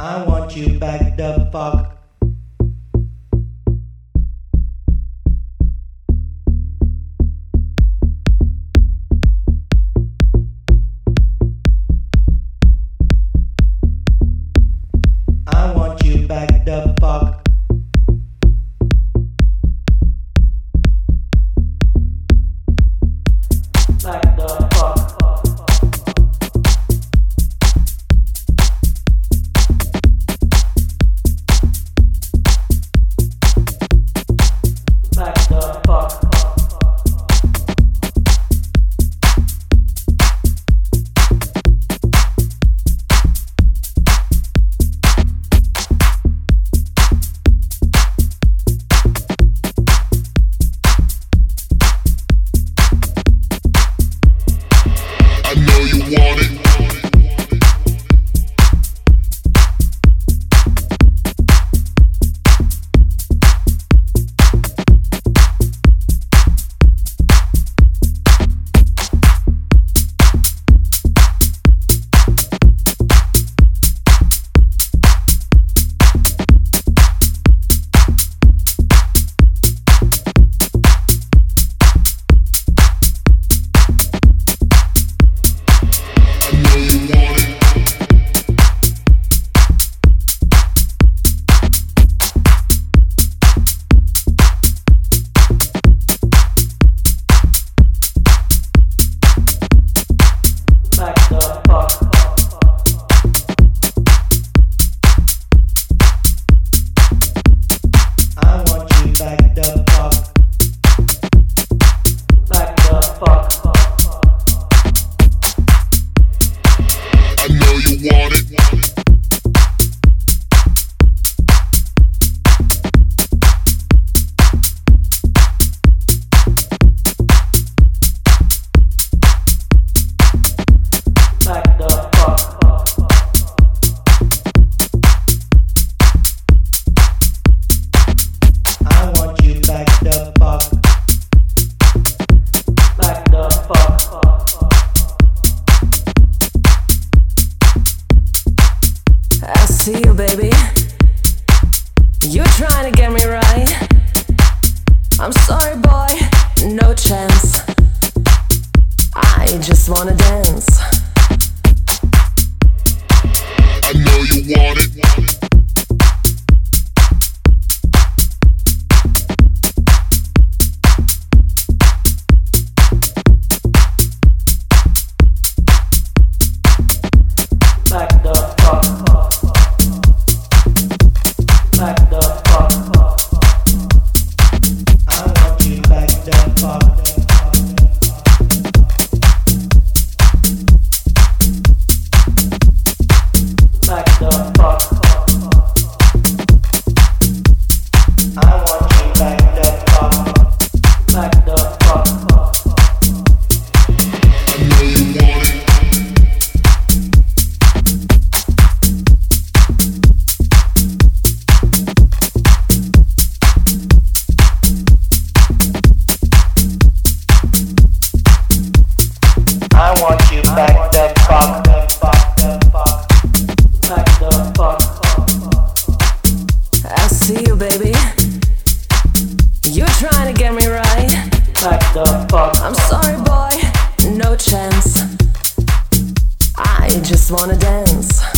I want you back the fuck. I want you back the fuck. Back the know I see you, baby. You're trying to get me right. I'm sorry, boy, no chance. I just wanna dance. You're trying to get me right. Back the fuck. I'm sorry, boy, no chance. I just wanna dance.